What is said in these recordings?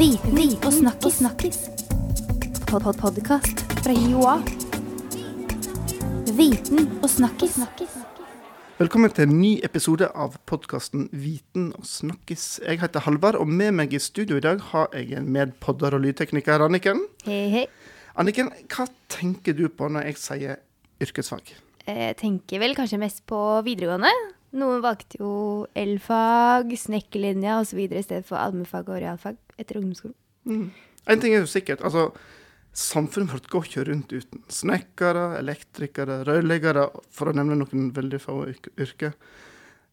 Viten og snakkis. snakkis. Pod -pod Podkast fra Joa. Viten og snakkis. Velkommen til en ny episode av podkasten Viten og snakkis. Jeg heter Halvard, og med meg i studio i dag har jeg en medpodder og lydtekniker, Anniken. Hei, hei. Anniken, hva tenker du på når jeg sier yrkesfag? Jeg tenker vel kanskje mest på videregående. Noen valgte jo elfag, snekkerlinja osv. i stedet for allmennfag og realfag etter ungdomsskolen. En ting er jo sikkert. altså Samfunnet vårt går ikke rundt uten snekkere, elektrikere, rørleggere, for å nevne noen veldig få yrk- yrker.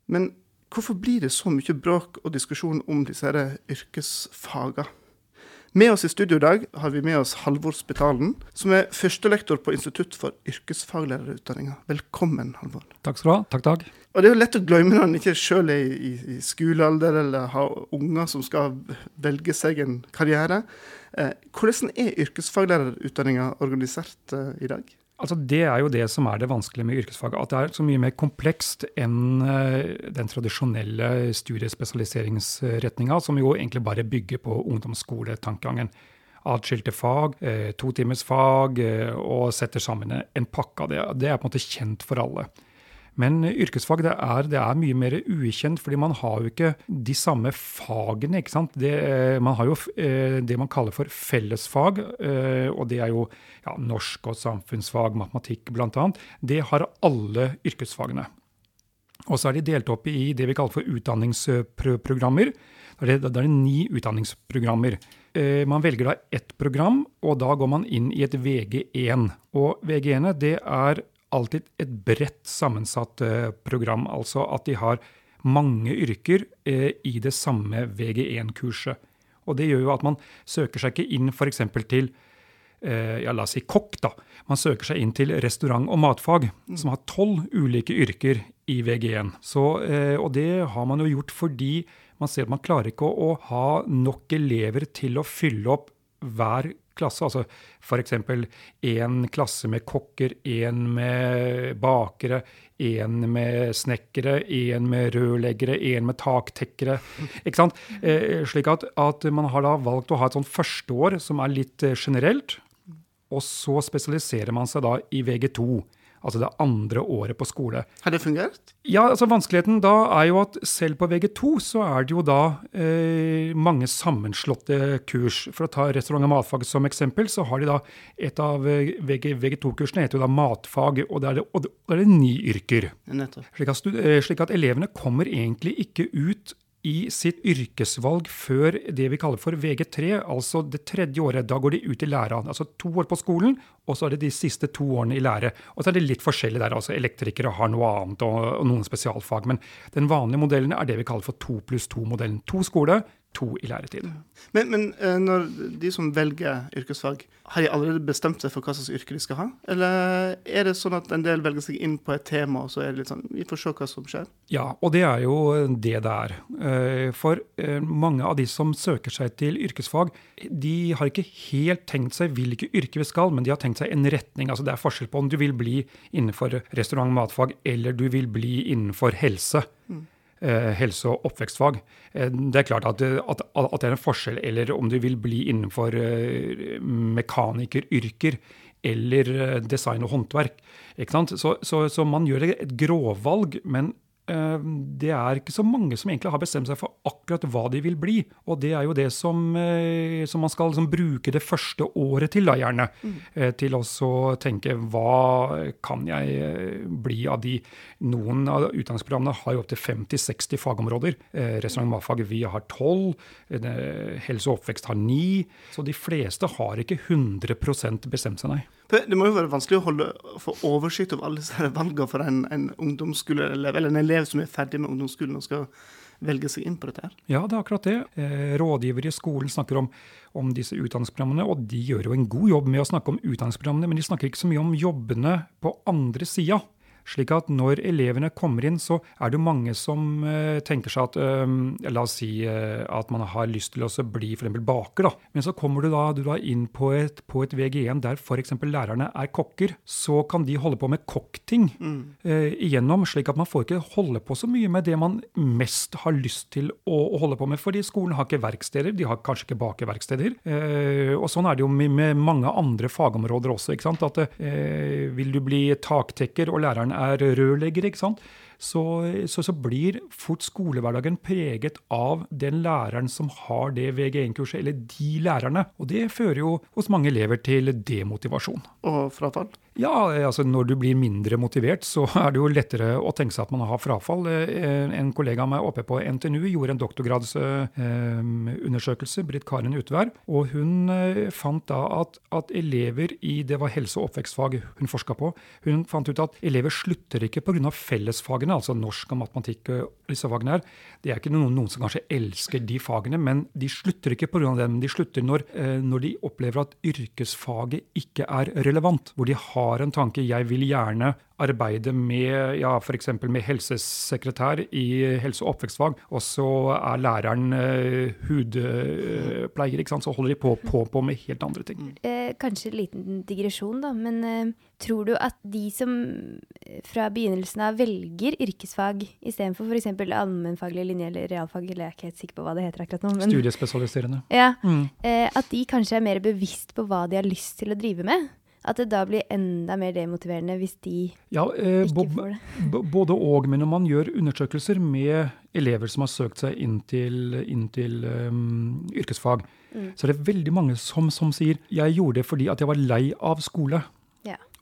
Men hvorfor blir det så mye bråk og diskusjon om disse yrkesfagene? Med oss i studio i dag har vi med oss Halvor Spetalen, som er førstelektor på Institutt for yrkesfaglærerutdanninga. Velkommen, Halvor. Takk skal du ha. Takk, takk. Og det er jo lett å glemme når en ikke sjøl er i, i skolealder eller har unger som skal velge seg en karriere. Eh, hvordan er yrkesfaglærerutdanninga organisert eh, i dag? Altså, det er jo det som er det vanskelige med yrkesfaget. At det er så mye mer komplekst enn eh, den tradisjonelle studiespesialiseringsretninga, som jo egentlig bare bygger på ungdomsskoletankegangen. Atskilte fag, eh, totimersfag, eh, og setter sammen en pakke av det. Det er på en måte kjent for alle. Men yrkesfag det er, det er mye mer ukjent, fordi man har jo ikke de samme fagene. ikke sant? Det, eh, man har jo eh, det man kaller for fellesfag, eh, og det er jo ja, norsk og samfunnsfag, matematikk bl.a. Det har alle yrkesfagene. Og så er de delt opp i det vi kaller for utdanningsprogrammer. Da er det, ni utdanningsprogrammer. Eh, Man velger da ett program, og da går man inn i et VG1. Og VG1 det er alltid et bredt sammensatt eh, program, altså at de har mange yrker eh, i det samme VG1-kurset. Og det gjør jo at man søker seg ikke inn f.eks. til eh, ja, la oss si kokk, da. Man søker seg inn til restaurant- og matfag, som har tolv ulike yrker i VG1. Så, og det har man jo gjort fordi man ser at man klarer ikke å, å ha nok elever til å fylle opp hver klasse. Altså f.eks. én klasse med kokker, én med bakere, én med snekkere, én med rørleggere, én med taktekkere. Ikke sant? Eh, slik at, at man har da valgt å ha et sånt førsteår som er litt eh, generelt, og så spesialiserer man seg da i VG2. Altså det andre året på skole. Har det fungert? Ja, altså Vanskeligheten da er jo at selv på VG2 så er det jo da eh, mange sammenslåtte kurs. For å ta restaurant- og matfag som eksempel, så har de da et av eh, VG, VG2-kursene heter jo da matfag, og det er det, og det, og det er ni yrker. Slik at, eh, slik at elevene kommer egentlig ikke ut i sitt yrkesvalg før det vi kaller for VG3, altså det tredje året. Da går de ut i læra. Altså to år på skolen, og så er det de siste to årene i lære. Og så er det litt forskjellig der. altså Elektrikere har noe annet og, og noen spesialfag. Men den vanlige modellen er det vi kaller for to pluss to-modellen. To skole, to i læretid. Men, men eh, når de som velger yrkesfag, har de allerede bestemt seg for hva slags yrke de skal ha? Eller er det sånn at en del velger seg inn på et tema, og så er det litt sånn Vi får se hva som skjer. Ja, og det er jo det det er. Eh, For eh, mange av de som søker seg til yrkesfag, de har ikke helt tenkt seg hvilke yrker vi skal, men de har tenkt seg en retning. Altså det er forskjell på om du vil bli innenfor restaurant- og matfag, eller du vil bli innenfor helse. eh, Helse- og oppvekstfag. Eh, Det er klart at, det- at, at det er en forskjell, eller om du vil bli innenfor eh, mekanikeryrker eller eh, design og håndverk. Så, så, så man gjør et gråvalg, men eh, det er ikke så mange som egentlig har bestemt seg for akkurat hva de vil bli. Og det er jo det som, eh, som man skal liksom bruke det første året til, da gjerne. Mm. til også å tenke hva kan jeg eh, bli av de Noen av utdanningsprogrammene har jo opptil 50-60 fagområder. Eh, restaurant og matfag vi har 12. Eh, helse og oppvekst har 9. Så de fleste har ikke 100 bestemt seg, nei. Det må jo være vanskelig å holde, få oversikt over alle disse valgene for en, en ungdomsskoleelev, eller en elev som er ferdig med ungdomsskolen og skal velge seg inn på dette her. Ja, det er akkurat det. Rådgiver rådgivere i skolen snakker om, om disse utdanningsprogrammene, og de gjør jo en god jobb med å snakke om utdanningsprogrammene, men de snakker ikke så mye om jobbene på andre sida. Slik at når elevene kommer inn, så er det jo mange som uh, tenker seg at uh, La oss si uh, at man har lyst til å bli f.eks. baker, da. Men så kommer du da, du da inn på et, på et VG1 der f.eks. lærerne er kokker. Så kan de holde på med kokkting mm. igjennom, slik at man får ikke holde på så mye med det man mest har lyst til å, å holde på med. Fordi skolen har ikke verksteder, de har kanskje ikke bakeverksteder. og sånn er det jo med, med mange andre fagområder også. ikke sant? At vil du bli taktekker, og læreren er rørlegger, ikke sant? Så, så, så, blir fort skolehverdagen preget av den læreren som har det VG1-kurset, eller de lærerne. Og det fører jo hos mange elever til demotivasjon. Og frafall? Ja, altså når du blir mindre motivert, så er det jo lettere å tenke seg at man har frafall. Eh, en kollega av meg oppe på NTNU gjorde en doktorgradsundersøkelse, Britt Karin Utvær, og hun eh, fant da at, at, elever i det var helse- og oppvekstfag hun forska på, hun fant ut at elever slutter ikke pga. fellesfagene, altså norsk og matematikk og disse fagene her. Det er ikke noen, noen som kanskje elsker de fagene, men de slutter ikke pga. dem. De slutter når, eh, når de opplever at yrkesfaget ikke er relevant, hvor de har har en tanke. Jeg vil gjerne arbeide med ja, f.eks. med helsesekretær i helse- og oppvekstfag, og så er læreren uh, hudpleier, ikke sant? så holder de på, på, på med helt andre ting. Mm. Eh, kanskje en liten digresjon, da, men eh, tror du at de som eh, fra begynnelsen av velger yrkesfag istedenfor f.eks. allmennfaglig linje eller realfag, eller jeg er ikke helt sikker på hva det heter akkurat nå men, Studiespesialiserende. Ja, mm. eh, At de kanskje er mer bevisst på hva de har lyst til å drive med? At det da blir enda mer demotiverende hvis de ja, eh, ikke får det? Både og. Men når man gjør undersøkelser med elever som har søkt seg inn til, inn til um, yrkesfag, mm. så er det veldig mange som, som sier jeg gjorde det fordi at jeg var lei av skole.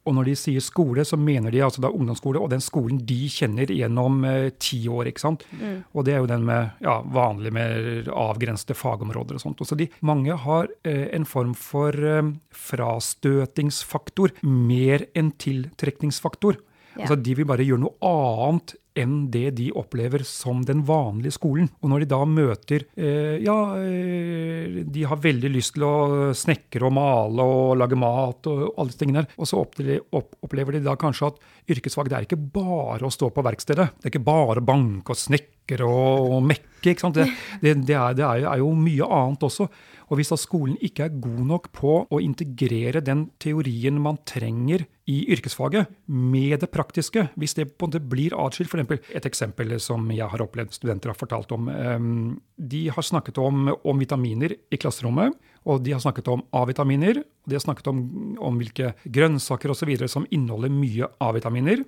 Og når de sier skole, så mener de altså da ungdomsskole og den skolen de kjenner gjennom eh, ti år. ikke sant? Mm. Og det er jo den med ja, vanlig med avgrensede fagområder og sånt. Og så de, mange har eh, en form for eh, frastøtingsfaktor mer enn tiltrekningsfaktor. Ja. Altså De vil bare gjøre noe annet enn det de opplever som den vanlige skolen. Og når de da møter eh, Ja, eh, de har veldig lyst til å snekre og male og lage mat og alle disse tingene der. Og så opplever de da kanskje at yrkesfag det er ikke bare å stå på verkstedet. Det er ikke bare å banke og snekre og, og mekke. ikke sant? Det, det, det, er, det er, jo mye annet også. Og hvis da skolen ikke er god nok på å integrere den teorien man trenger i yrkesfaget med det praktiske, hvis det på en måte blir atskilt f.eks. et eksempel som jeg har opplevd studenter har fortalt om. Ehm, de har snakket om, om vitaminer i klasserommet, og de har snakket om A-vitaminer. og De har snakket om, om hvilke grønnsaker osv. som inneholder mye A-vitaminer.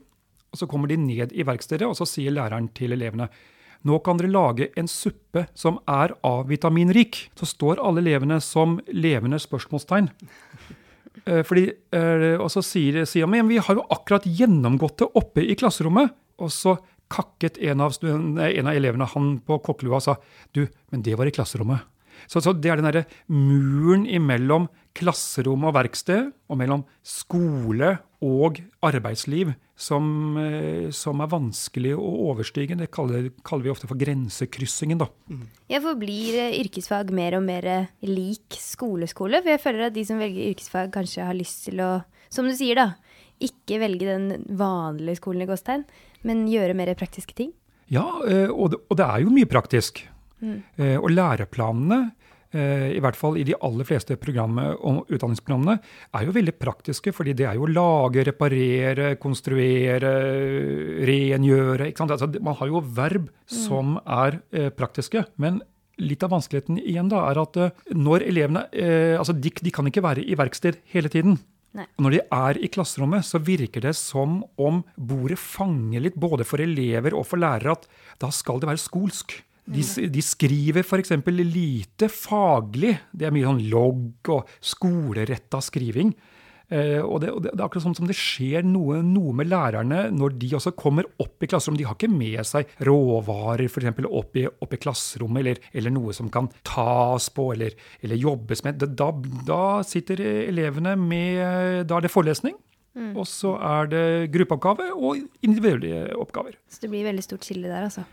Og Så kommer de ned i verkstedet, og så sier læreren til elevene nå kan dere lage en suppe som er A-vitaminrik. Så står alle elevene som levende spørsmålstegn. Eh, fordi, eh, og så sier, sier men vi har jo akkurat gjennomgått det oppe i klasserommet. Og så kakket en av, en av elevene han på kokkelua og sa du, men det var i klasserommet. Så, så, det er den derre muren imellom klasserom og verksted, og mellom skole og arbeidsliv, som, eh, som er vanskelig å overstige. Det kaller, kaller, vi ofte for grensekryssingen, da. Mm. Ja, for blir eh, yrkesfag mer og mer eh, lik skoleskole? For jeg føler at de som velger yrkesfag, kanskje har lyst til å, som du sier, da, ikke velge den vanlige skolen i Gåstein, men gjøre mer praktiske ting? Ja, og det, og det er jo mye praktisk. Mm. Og læreplanene, eh, i hvert fall i de aller fleste utdanningsprogrammene, er jo veldig praktiske. fordi det er jo å lage, reparere, konstruere, rengjøre. Altså, man har jo verb mm. som er eh, praktiske. men Litt av vanskeligheten igjen da, er at når elevene altså de, de kan ikke være i verksted hele tiden. Når de er i klasserommet, så virker det som om bordet fanger litt både for elever og for lærere at da skal det være skolsk. De, de skriver f.eks. lite faglig. Det er mye sånn logg og skoleretta skriving. Eh, og, det, og det, det, er akkurat sånn som det skjer noe, noe, med lærerne når de også kommer opp i klasserommet. De har ikke med seg råvarer for eksempel, opp, i, opp i klasserommet, eller, eller, noe som kan tas på eller, eller jobbes med. Da, da, sitter elevene med Da er det forelesning. Og så er det gruppeoppgave og individuelle oppgaver. Så det blir veldig stort skille der, altså.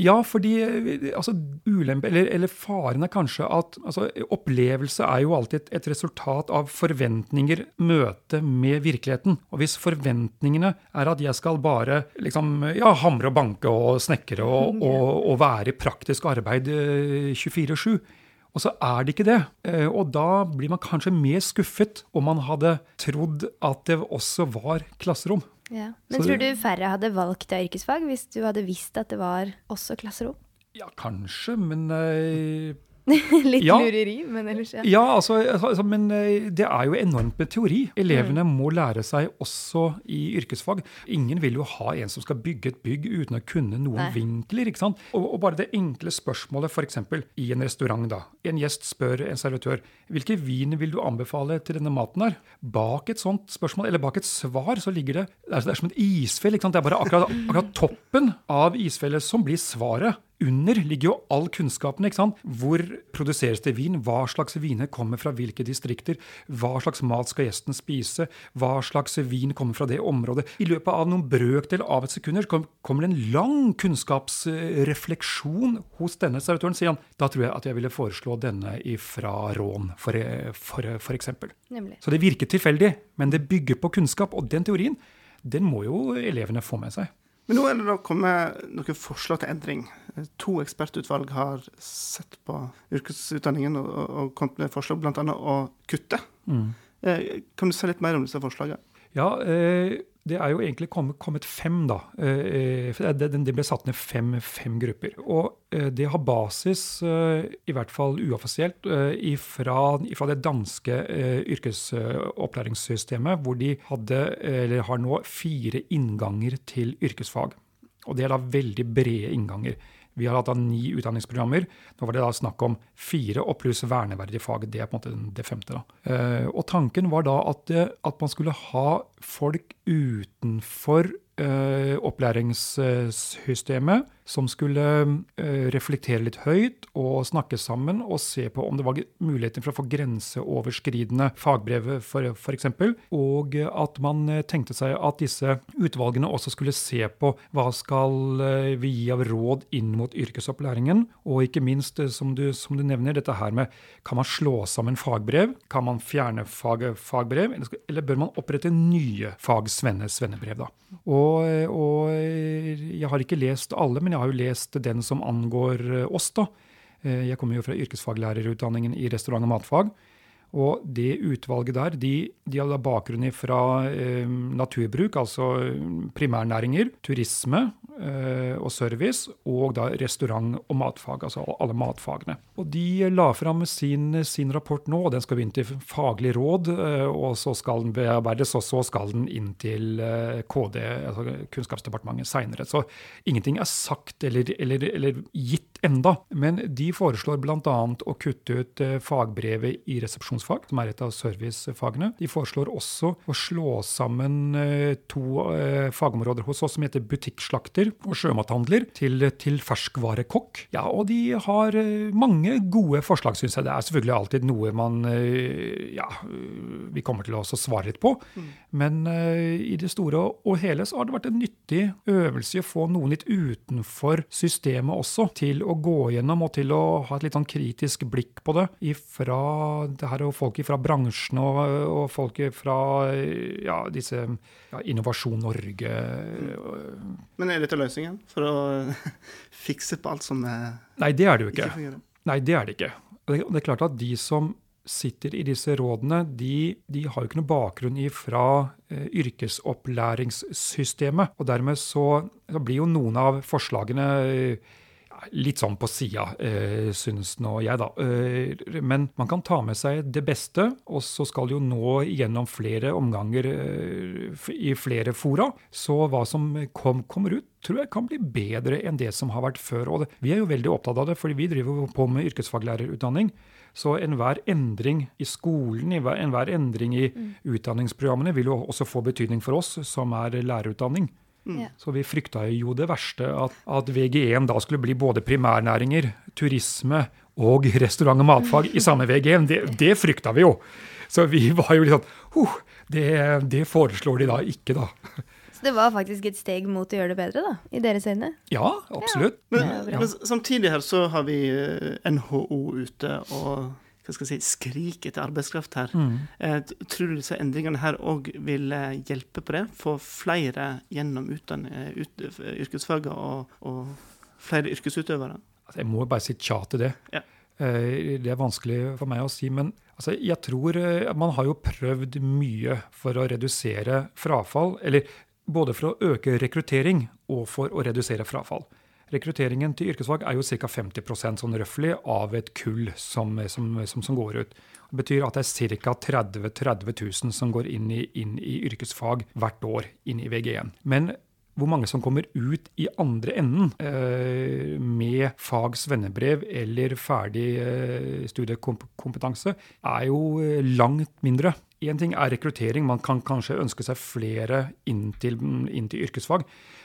Ja, fordi eh, altså, ulempe, eller, eller, faren er kanskje at altså, opplevelse er jo alltid et, et, resultat av forventninger, møte med virkeligheten. Og hvis forventningene er at jeg skal bare liksom, ja, hamre og banke og snekre og, og, og være i praktisk arbeid 24-7, eh, og så er det ikke det. Eh, og da blir man kanskje mer skuffet om man hadde trodd at det også var klasserom. Ja. Men så tror du færre hadde valgt det yrkesfag hvis du hadde visst at det var også klasserom? Ja, kanskje, men uh, Litt ja. lureri, men ellers ja. Ja, altså, altså, men eh, det er jo enormt med teori. Elevene mm. må lære seg også i yrkesfag. Ingen vil jo ha en som skal bygge et bygg uten å kunne noen Nei. vinkler. ikke sant? Og, og, bare det enkle spørsmålet f.eks. i en restaurant. da. En gjest spør en servitør hvilke vin vil du anbefale til denne maten. her? Bak et sånt spørsmål, eller bak et svar så ligger det Det er, det er som et isfjell. ikke sant? Det er bare akkurat, akkurat toppen av isfjellet som blir svaret under ligger jo all kunnskapen. ikke sant? Hvor produseres det vin? Hva slags viner kommer fra hvilke distrikter? Hva slags mat skal gjesten spise? Hva slags vin kommer fra det området? I løpet av noen brøkdel av et sekund kommer det en lang kunnskapsrefleksjon hos denne servitøren. sier han. Da tror jeg at jeg ville foreslå denne ifra Rån, for, for, for eksempel. Nemlig. Så det virker tilfeldig, men det bygger på kunnskap. Og den teorien, den må jo elevene få med seg. Men nå er det da kommet noen forslag til endring. To ekspertutvalg har sett på yrkesutdanningen og, og kommet med forslag, bl.a. å kutte. Mm. Eh, kan du si litt mer om disse forslagene? Ja, eh, det er jo egentlig kommet, fem, da. Eh, eh det, ble satt ned fem, fem grupper. Og eh, det har basis, i hvert fall uoffisielt, ifra, ifra, det danske yrkesopplæringssystemet, hvor de hadde, eller har nå, fire innganger til yrkesfag. Og det er da veldig brede innganger. Vi har hatt da ni utdanningsprogrammer. Nå var det da snakk om fire og pluss verneverdige fag. Det er på en måte det femte. da. Og tanken var da at, at man skulle ha folk utenfor eh, opplæringssystemet som skulle eh, reflektere litt høyt og snakke sammen og se på om det var muligheter for å få grenseoverskridende fagbrev, f.eks. Og at man eh, tenkte seg at disse utvalgene også skulle se på hva skal vi gi av råd inn mot yrkesopplæringen, og ikke minst, som du, som du nevner, dette her med kan man slå sammen fagbrev? Kan man fjerne fag, fagbrev? Eller bør man opprette nye fag, svenne, svennebrev? da? Og, og jeg har ikke lest alle, men jeg har jo lest den som angår oss. da. Eh, jeg kommer jo fra yrkesfaglærerutdanningen i restaurant- og matfag. Og det utvalget der, de, de hadde bakgrunn fra eh, naturbruk, altså primærnæringer, turisme eh, og service, og da restaurant- og matfag, altså alle matfagene. Og de la fram sin, sin rapport nå, og den skal inn til faglig råd, eh, og så skal den bearbeides, og så skal den inn til eh, KD, altså Kunnskapsdepartementet, seinere. Så ingenting er sagt eller, eller, eller gitt enda. Men de foreslår bl.a. å kutte ut eh, fagbrevet i resepsjonsfag, som er et av servicefagene. De foreslår også å slå sammen eh, to eh, fagområder hos oss som heter butikkslakter og sjømathandler, til, til ferskvarekokk. Ja, og de har mange gode forslag, syns jeg. Det er selvfølgelig alltid noe man ja, vi kommer til å svare litt på. Mm. Men i det store og hele så har det vært en nyttig øvelse å få noen litt utenfor systemet også, til å gå gjennom og til å ha et litt sånn kritisk blikk på det ifra det her og folk fra bransjen og, og folk fra ja, disse ja, Innovasjon Norge. Men er dette løsningen for å fikse på alt som er Nei, det er det jo ikke. ikke Nei, det er det ikke. Det er klart at de som sitter i disse rådene, de, de har jo ikke noe bakgrunn fra eh, yrkesopplæringssystemet. Og dermed så, så, blir jo noen av forslagene eh, litt sånn på sida, øh, synes nå jeg, da. Uh, men man kan ta med seg det beste, og så skal jo nå gjennom flere omganger uh, i flere fora. Så hva som kom, kommer ut, tror jeg kan bli bedre enn det som har vært før. Og det, vi er jo veldig opptatt av det, fordi vi driver på med yrkesfaglærerutdanning. Så enhver endring i skolen, enhver endring i mm. utdanningsprogrammene vil jo også få betydning for oss som er lærerutdanning. Mm. Så vi frykta jo det verste, at, at VG1 da skulle bli både primærnæringer, turisme og restaurant- og matfag i samme VG1. Det, det frykta vi jo. så vi var jo litt sånn huh, det, det foreslår de da ikke, da. Så det var faktisk et steg mot å gjøre det bedre, da, i deres øyne? Ja, absolutt. Men, Ja, bra. men samtidig her så har vi eh, NHO ute og hva skal jeg si, skrik etter arbeidskraft her. Mm. Eh, tror du disse endringene her òg vil eh, hjelpe på det? Få flere gjennom utdanning, ut, yrkesfagene og, og flere yrkesutøvere? Altså, jeg må bare si tja til det. Ja. Eh, Det er vanskelig for meg å si. Men altså, jeg tror eh, man har jo prøvd mye for å redusere frafall. Eller både for å øke rekruttering og for å redusere frafall. Rekrutteringen til yrkesfag er jo ca. 50% sånn røftlig av et kull som, som, som, som går ut. Det betyr at det er ca. 30 30 000 som går inn i, inn i yrkesfag hvert år inn i VG1. Men hvor mange som kommer ut i andre enden eh, med fag svennebrev eller ferdig eh, studiekompetanse, er jo eh, langt mindre. Én ting er rekruttering, man kan kanskje ønske seg flere inn til, inn til yrkesfag.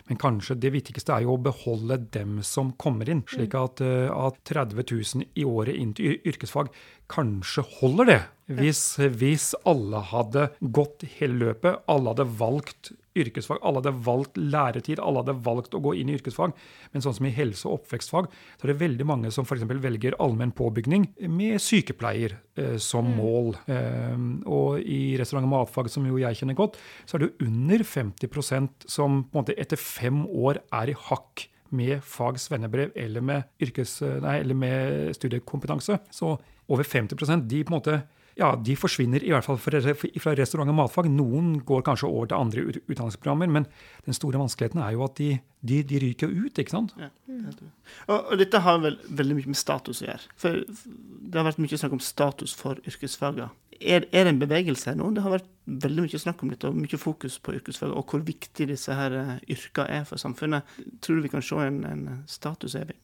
Men kanskje det viktigste er jo å beholde dem som kommer inn. Slik at, eh, at 30 000 i året inn til yrkesfag kanskje holder det. Hvis, hvis alle hadde gått hele løpet, alle hadde valgt yrkesfag, alle hadde valgt læretid, alle hadde valgt å gå inn i yrkesfag. Men sånn som i helse- og oppvekstfag, så er det veldig mange som f.eks. velger allmenn påbygning med sykepleier eh, som mål. Eh, og i restaurant- og matfag, som jo jeg kjenner godt, så er det under 50% som på en måte etter fem år er i hakk med fag svennebrev eller med, yrkes, nei, eller med studiekompetanse. Så over 50% de på en måte ja, de forsvinner i hvert fall fra fra restaurant- og matfag. Noen går kanskje over til andre ut- utdanningsprogrammer, men den store vanskeligheten er jo at de, de, de ryker ut, ikke sant? Ja, det det. og, og dette har vel veldig mye med status å gjøre. For det har vært mye snakk om status for yrkesfagene. Er, er det en bevegelse her nå? Det har vært veldig mye snakk om dette, og mye fokus på yrkesfag, og hvor viktig disse her eh, yrkene er for samfunnet. Tror du vi kan se en, en statusheving?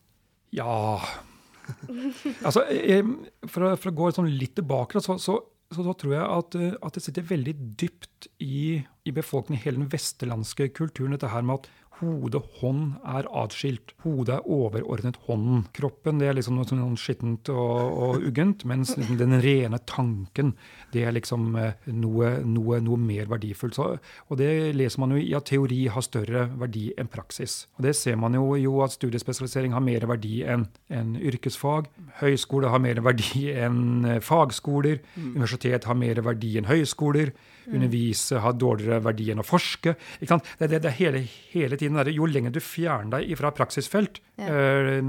Ja Altså, jeg, for, å, for å gå sånn litt tilbake, så, så, så, så tror jeg at, eh, at det sitter veldig dypt i, i befolkningen, hele den vestlandske kulturen, dette her med at hode og hånd er atskilt. Hodet er overordnet hånden. Kroppen det er liksom noe sånn skittent og, og uggent, mens liksom den rene tanken det er liksom eh, noe, noe, noe mer verdifullt. Så, og det leser man jo i at teori har større verdi enn praksis. Og det ser man jo, jo at studiespesialisering har mer verdi enn en yrkesfag. Høyskole har mer verdi enn eh, fagskoler. Universitet har mer verdi enn høyskoler. Undervise har dårligere verdi enn å forske. Ikke sant? Det, det, det hele, hele tiden der, Jo lenger du fjerner deg fra praksisfelt, eh,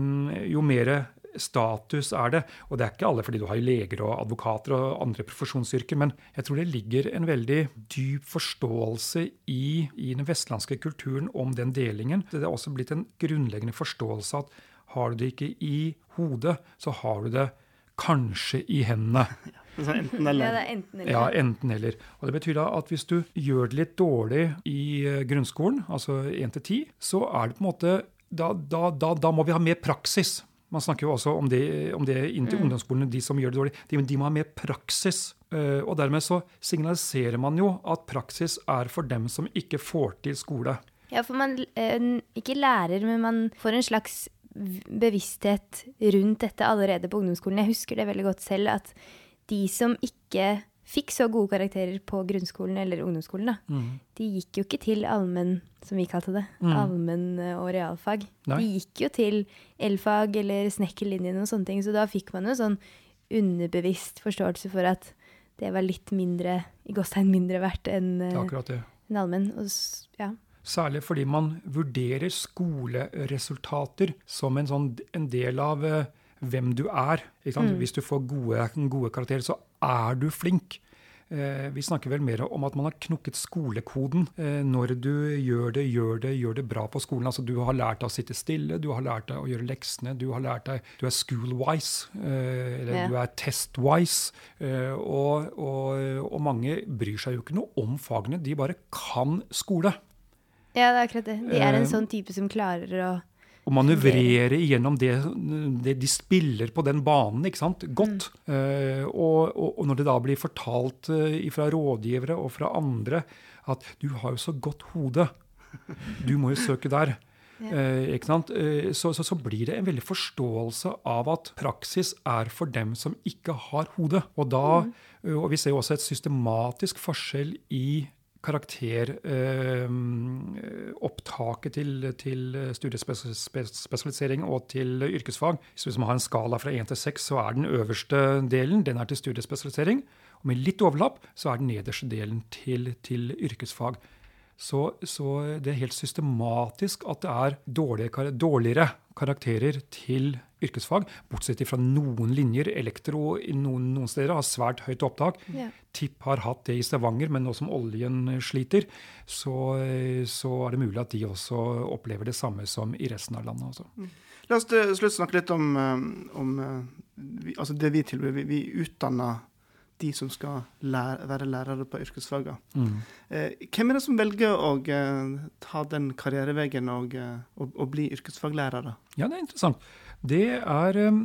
jo mer status er det. Og det er ikke alle fordi du har leger og advokater og andre profesjonsyrker, men jeg tror det ligger en veldig dyp forståelse i, i den vestlandske kulturen om den delingen. Det er også blitt en grunnleggende forståelse at har du det ikke i hodet, så har du det kanskje i hendene. Sånn eller. Ja, det er enten eller. Ja, enten eller. Og Det betyr da at hvis du gjør det litt dårlig i eh, grunnskolen, altså 1 til 10, så er det på en måte da, da, da, da må vi ha mer praksis. Man snakker jo også om det, om det inn til ungdomsskolen, de som gjør det dårlig. De, de må ha mer praksis. Uh, Og dermed så signaliserer man jo at praksis er for dem som ikke får til skole. Ja, for man uh, ikke lærer, men man får en slags bevissthet rundt dette allerede på ungdomsskolen. Jeg husker det veldig godt selv at de som ikke fikk så gode karakterer på grunnskolen eller ungdomsskolen, da, de gikk jo ikke til allmenn, som vi kalte det, Mm. allmenn eh, og realfag. Nei. De gikk jo til elfag eller snekkerlinjen og sånne ting, så da fikk man jo sånn underbevisst forståelse for at det var litt mindre, i gåstegn mindre verdt enn eh, en allmenn. Ja. Særlig fordi man vurderer skoleresultater som en, sånn, en del av eh, hvem du er. Ikke sant? Hvis du får gode, gode karakterer, så er du flink. Eh, vi snakker vel mer om at man har knukket skolekoden eh, når du gjør det, gjør det, gjør det bra på skolen. Altså Du har lært deg å sitte stille, du har lært deg å gjøre leksene, du har lært deg Du er school-wise, eh, eller yeah. du er test-wise. Eh, og, og, og mange bryr seg jo ikke noe om fagene, de bare kan skole. Ja, det er akkurat det. De er Eh, en sånn type som klarer å Og manøvrere gjennom det, det de spiller på den banen ikke sant? godt. Mm. og, og, og når det da blir fortalt uh, fra rådgivere og fra andre at du har jo så godt hode, du må jo søke der. Ja. Ikke sant? Eh, så, så, så blir det en veldig forståelse av at praksis er for dem som ikke har hode. Og, da, eh, og vi ser jo også et systematisk forskjell i karakteropptaket til, til studiespesialisering og til yrkesfag. Hvis man har en skala fra 1 til 6, så er den øverste delen den er til studiespesialisering. Og med litt overlapp så er den nederste delen til, til yrkesfag. Så, så, det er helt systematisk at det er dårlige, dårligere karakterer til yrkesfag, bortsett fra noen linjer. Elektro noen, noen, steder har svært høyt opptak. Ja. TIP har hatt det i Stavanger, men nå som oljen sliter, så, så, er det mulig at de også opplever det samme som i resten av landet. Også. Mm. La oss til slutt snakke litt om, om altså det vi tilbyr. Vi, vi utdanner de som skal lære, være lærere på yrkesfagene. Mm. Eh, hvem er det som velger å eh, ta den karriereveien og, eh, og, og, bli yrkesfaglærere? Ja, det er interessant. Det er um,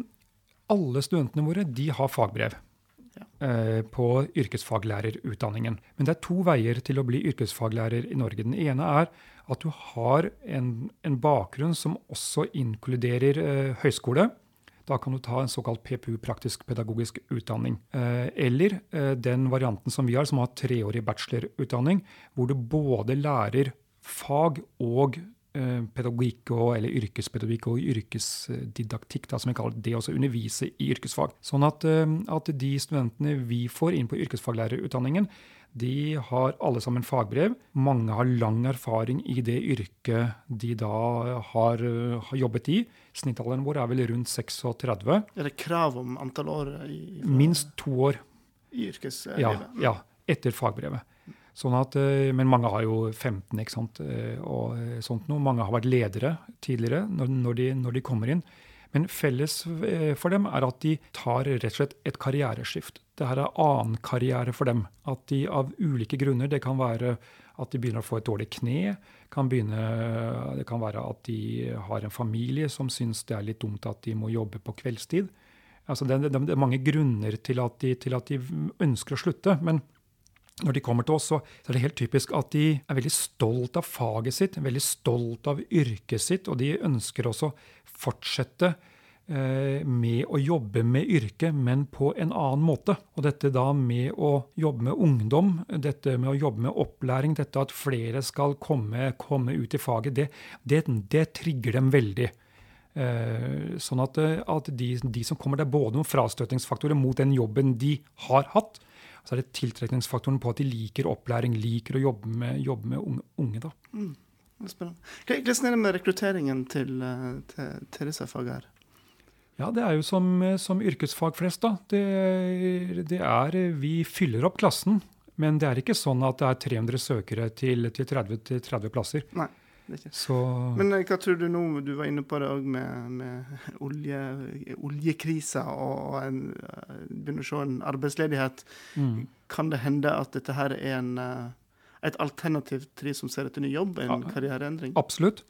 Alle studentene våre de har fagbrev. Ja. Eh, på yrkesfaglærerutdanningen. Men det er to veier til å bli yrkesfaglærer i Norge. Den ene er at du har en, en bakgrunn som også inkluderer eh, høyskole. Da kan du ta en såkalt PPU, praktisk pedagogisk utdanning. Eh, eller eh, den varianten som vi har, som har treårig bachelorutdanning, hvor du både lærer fag og eh, pedagogikk og, eller yrkespedagogikk og yrkesdidaktikk, da, som vi kaller det også undervise i yrkesfag. Sånn at, at de studentene vi får inn på yrkesfaglærerutdanningen, de har alle sammen fagbrev. Mange har lang erfaring i det yrket de da har, har jobbet i. Snittalderen vår er vel rundt 36. Er det krav om antall år? I, Minst to år. I yrkeslivet? Ja, ja, etter fagbrevet. Sånn at, eh, men mange har jo 15 ikke sant? Eh, og sånt noe. Mange har vært ledere tidligere når, de, når de kommer inn. Men felles eh, for dem er at de tar rett og slett et karriereskift. Det her er annen karriere for dem. At de av ulike grunner Det kan være at de begynner å få et dårlig kne. Kan begynne, det kan være at de har en familie som syns det er litt dumt at de må jobbe på kveldstid. Altså det, det, det er mange grunner til at, de, til at de ønsker å slutte. men når de kommer til oss, så er det helt typisk at de er veldig stolt av faget sitt, veldig stolt av yrket sitt, og de ønsker også fortsette eh, med å jobbe med yrket, men på en annen måte. Og dette da med å jobbe med ungdom, dette med å jobbe med opplæring, dette at flere skal komme, komme ut i faget, det, det, det trigger dem veldig. Eh, sånn at, at de, de, som kommer, det er både noen frastøtningsfaktorer mot den jobben de har hatt, så er det tiltrekningsfaktoren på at de liker opplæring, liker å jobbe med, jobbe med unge. unge da. Mm. Spennende. Hvordan er det med rekrutteringen til, eh, til, til disse fagene? Ja, Det er jo som, som yrkesfag flest. da. Det, det, er, Vi fyller opp klassen, men det er ikke sånn at det er 300 søkere til, til 30, til 30 plasser. Nei. det er Så... Men eh, hva tror du nå, du var inne på det òg med, med olje, oljekrisa og en, eh, begynner å se en arbeidsledighet. Mm. Kan det hende at dette her er en et alternativ til de som ser etter ny jobb, en ja, karriereendring? Absolutt.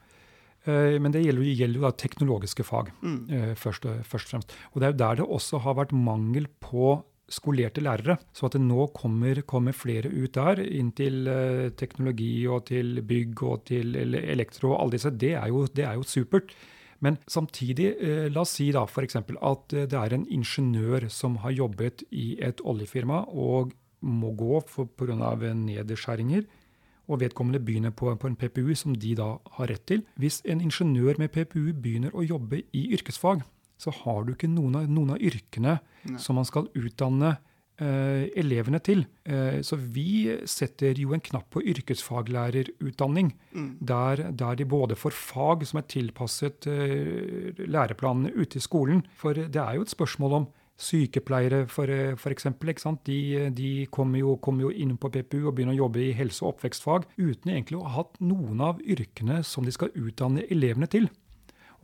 Eh, men det gjelder, gjelder jo da teknologiske fag, mm. Eh, først, først, og fremst. Og det er jo der det også har vært mangel på skolerte lærere. Så at det nå kommer, kommer flere ut der, inn til uh, teknologi og til bygg og til elektro og alle disse, det er jo, det er jo supert. Men samtidig, la oss si da f.eks. at det er en ingeniør som har jobbet i et oljefirma og må gå pga. nedskjæringer, og vedkommende begynner på, på, en PPU som de da har rett til. Hvis en ingeniør med PPU begynner å jobbe i yrkesfag, så har du ikke noen av, noen av yrkene Nei. som man skal utdanne eh, elevene til. Eh, så vi setter jo en knapp på yrkesfaglærerutdanning, mm. der, der, de både får fag som er tilpasset eh, læreplanene ute i skolen. For det er jo et spørsmål om Sykepleiere, for, for eksempel, de, de kommer, jo, kom jo, inn på PPU og begynner å jobbe i helse- og oppvekstfag uten egentlig å ha hatt noen av yrkene som de skal utdanne elevene til.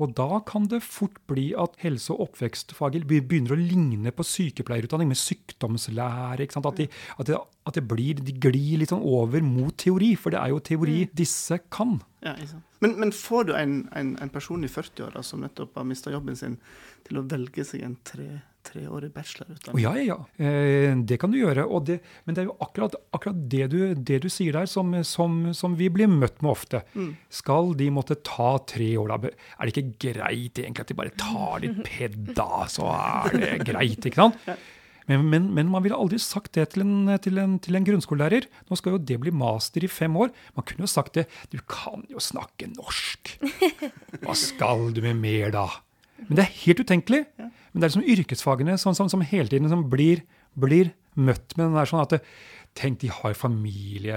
Og da kan det fort bli at helse- og oppvekstfaget begynner å ligne på sykepleierutdanning med sykdomslære. At, de, at, de, at de, blir, de glir litt sånn over mot teori, for det er jo teori mm. disse kan. Ja, men, men, får du en, en, en person i 40-åra som nettopp har mista jobben sin, til å velge seg en tre treårig bachelorutdanning. ja, ja, ja. Eh, det kan du gjøre. Det, men det er jo akkurat, akkurat det, du, det du sier der, som, som, som vi blir møtt med ofte. Skal de måtte ta tre år, da? Er det ikke greit egentlig at de bare tar litt ped, da? Så er det greit, ikke sant? Men, men, men man ville aldri sagt det til en, til, en, til en grunnskolelærer. Nå skal jo det bli master i fem år. Man kunne jo sagt det. Du kan jo snakke norsk. Hva skal du med mer da? Men det er helt utenkelig. Men det er liksom yrkesfagene som, som, som hele tiden som blir, blir møtt med den der sånn at Tenk, de har familie.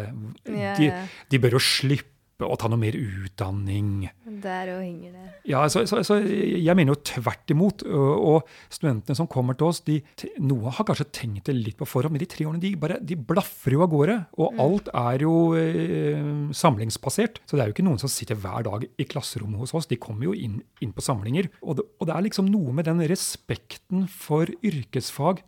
Yeah. De, de bør jo slippe å ta noe mer utdanning. Der òg henger det. Ja, så, så, så Jeg mener jo tvert imot. Og, og studentene som kommer til oss, de, noe har kanskje tenkt det litt på forhånd, men de tre årene de bare, de blaffer jo av gårde. Og alt er jo eh, samlingsbasert. Så det er jo ikke noen som sitter hver dag i klasserommet hos oss. De kommer jo inn, inn på samlinger. Og det, og det er liksom noe med den respekten for yrkesfag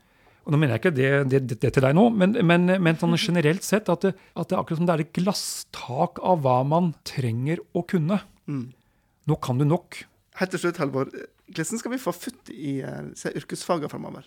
og nå mener jeg ikke det, det, det, til deg nå, men, men, men sånn generelt sett at det, at det er akkurat som det er et glasstak av hva man trenger å kunne. Nå kan du nok. Helt til slutt, Halvor. Hvordan skal vi få futt i uh, yrkesfagene framover?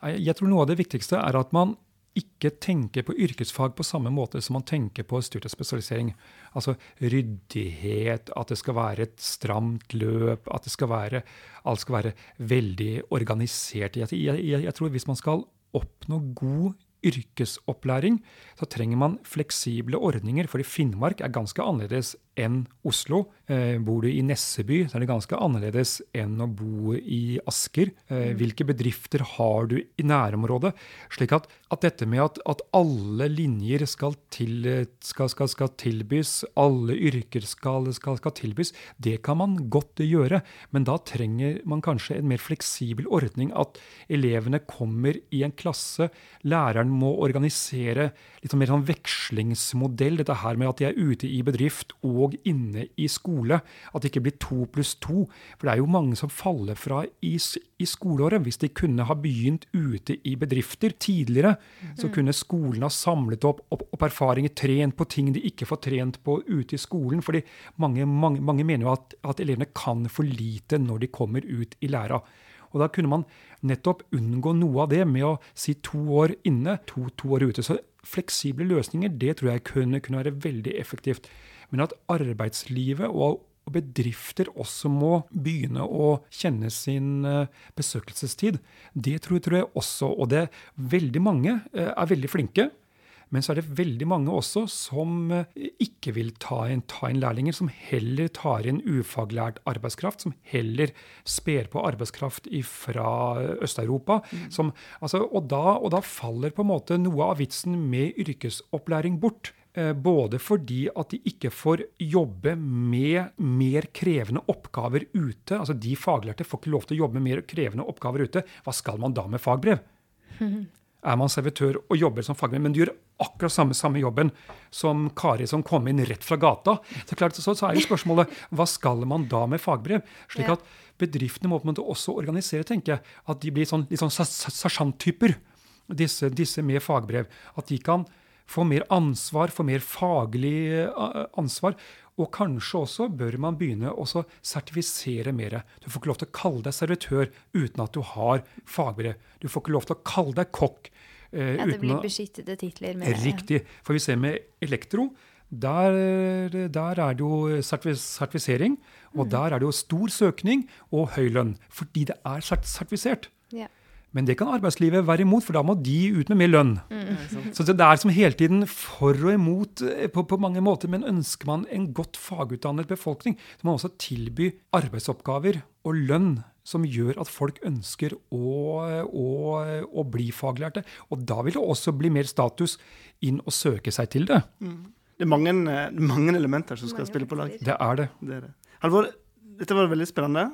Jeg, jeg tror noe av det viktigste er at man ikke tenker på yrkesfag på samme måte som man tenker på studiespesialisering. Altså ryddighet, at det skal være et stramt løp, at skal være, alt skal være veldig organisert. Jeg, jeg, jeg, tror hvis man skal oppnå god yrkesopplæring, så trenger man fleksible ordninger. fordi Finnmark er ganske annerledes enn Oslo. Eh, bor du i Nesseby, så er det ganske annerledes enn å bo i Asker. Eh, hvilke bedrifter har du i nærområdet? Slik at, at dette med at, at alle linjer skal, til, skal, skal, skal tilbys, alle yrker skal, skal, skal tilbys, det kan man godt gjøre. Men da trenger man kanskje en mer fleksibel ordning. At elevene kommer i en klasse, læreren må organisere litt sånn mer sånn vekslingsmodell. Dette her med at de er ute i bedrift og inne i skole. At det ikke blir to pluss to. For det er jo mange som faller fra i, i skoleåret. Hvis de kunne ha begynt ute i bedrifter tidligere, så kunne skolen ha samlet opp, opp, opp erfaringer, trent på ting de ikke får trent på ute i skolen. fordi mange, mange, mange mener jo at, at elevene kan for lite når de kommer ut i læra. Og da kunne man nettopp unngå noe av det med å si to år inne, to, to år ute. Så fleksible løsninger, det tror jeg kunne, kunne være veldig effektivt. Men at arbeidslivet og bedrifter også må begynne å kjenne sin eh, besøkelsestid. Det tror, tror jeg også. Og det veldig mange eh, er veldig flinke. Men så er det veldig mange også som eh, ikke vil ta inn, ta inn lærlinger, som heller tar inn ufaglært arbeidskraft, som heller sper på arbeidskraft fra Øst-Europa. Mm. Altså, og, og da faller på en måte noe av vitsen med yrkesopplæring bort. Eh, Både fordi at de ikke får jobbe med mer krevende oppgaver ute. Altså De faglærte får ikke lov til å jobbe med mer krevende oppgaver ute. Hva skal man da med fagbrev? er man servitør og jobber som fagbrev, men du gjør akkurat samme, samme jobben som Kari som kom inn rett fra gata, så, klart, så, så er jo spørsmålet hva skal man da med fagbrev? Slik at bedriftene må på en måte også organisere, tenker jeg, at de blir sånn, litt sånn sersjanttyper, disse, disse med fagbrev. At de kan få mer ansvar, få mer faglig eh, ansvar. Og kanskje også bør man begynne å sertifisere mer. Du får ikke lov til å kalle deg servitør uten at du har fagbrev. Du får ikke lov til å kalle deg kokk. eh, Ja, det blir å- beskyttede titler. Med Riktig. For vi ser med elektro, der, der er det jo sertifis sertifisering. Og Mm. der er det jo stor søkning og høy lønn. Fordi det er sertifisert. Ja. Men det kan arbeidslivet være imot, for da må de ut med mer lønn. Mm. Så det er som hele tiden for og imot eh, på, på mange måter. Men ønsker man en godt fagutdannet befolkning, så må man også tilby arbeidsoppgaver og lønn som gjør at folk ønsker å, å, å bli faglærte. Og da vil det også bli mer status inn å søke seg til det. Det er mange, eh, mange elementer som skal Mange spille på lag. Det er det. Det er det. Halvor, dette var veldig spennende.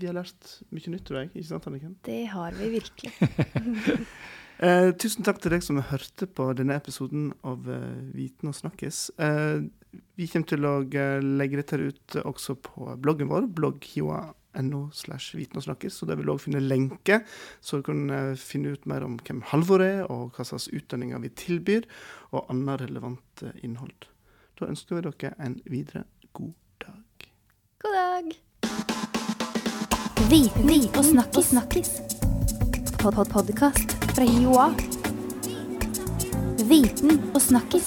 Vi har lært mye nytt, tror jeg. Ikke sant, Anniken? Det har vi virkelig. Eh, tusen takk til deg som hørte på denne episoden av eh, Viten og snakkes. Eh, vi kommer til å eh, legge dette ut også på bloggen vår, blogghiva.no slash viten og snakkes. Og der vil du også finne lenke, så du kan eh, finne ut mer om hvem Halvor er, og hva slags utdanninger vi tilbyr, og annet relevant innhold. Da ønsker vi dere en videre god dag. God dag. Viten og snakkis. Podkast fra Joa. Viten og snakkis.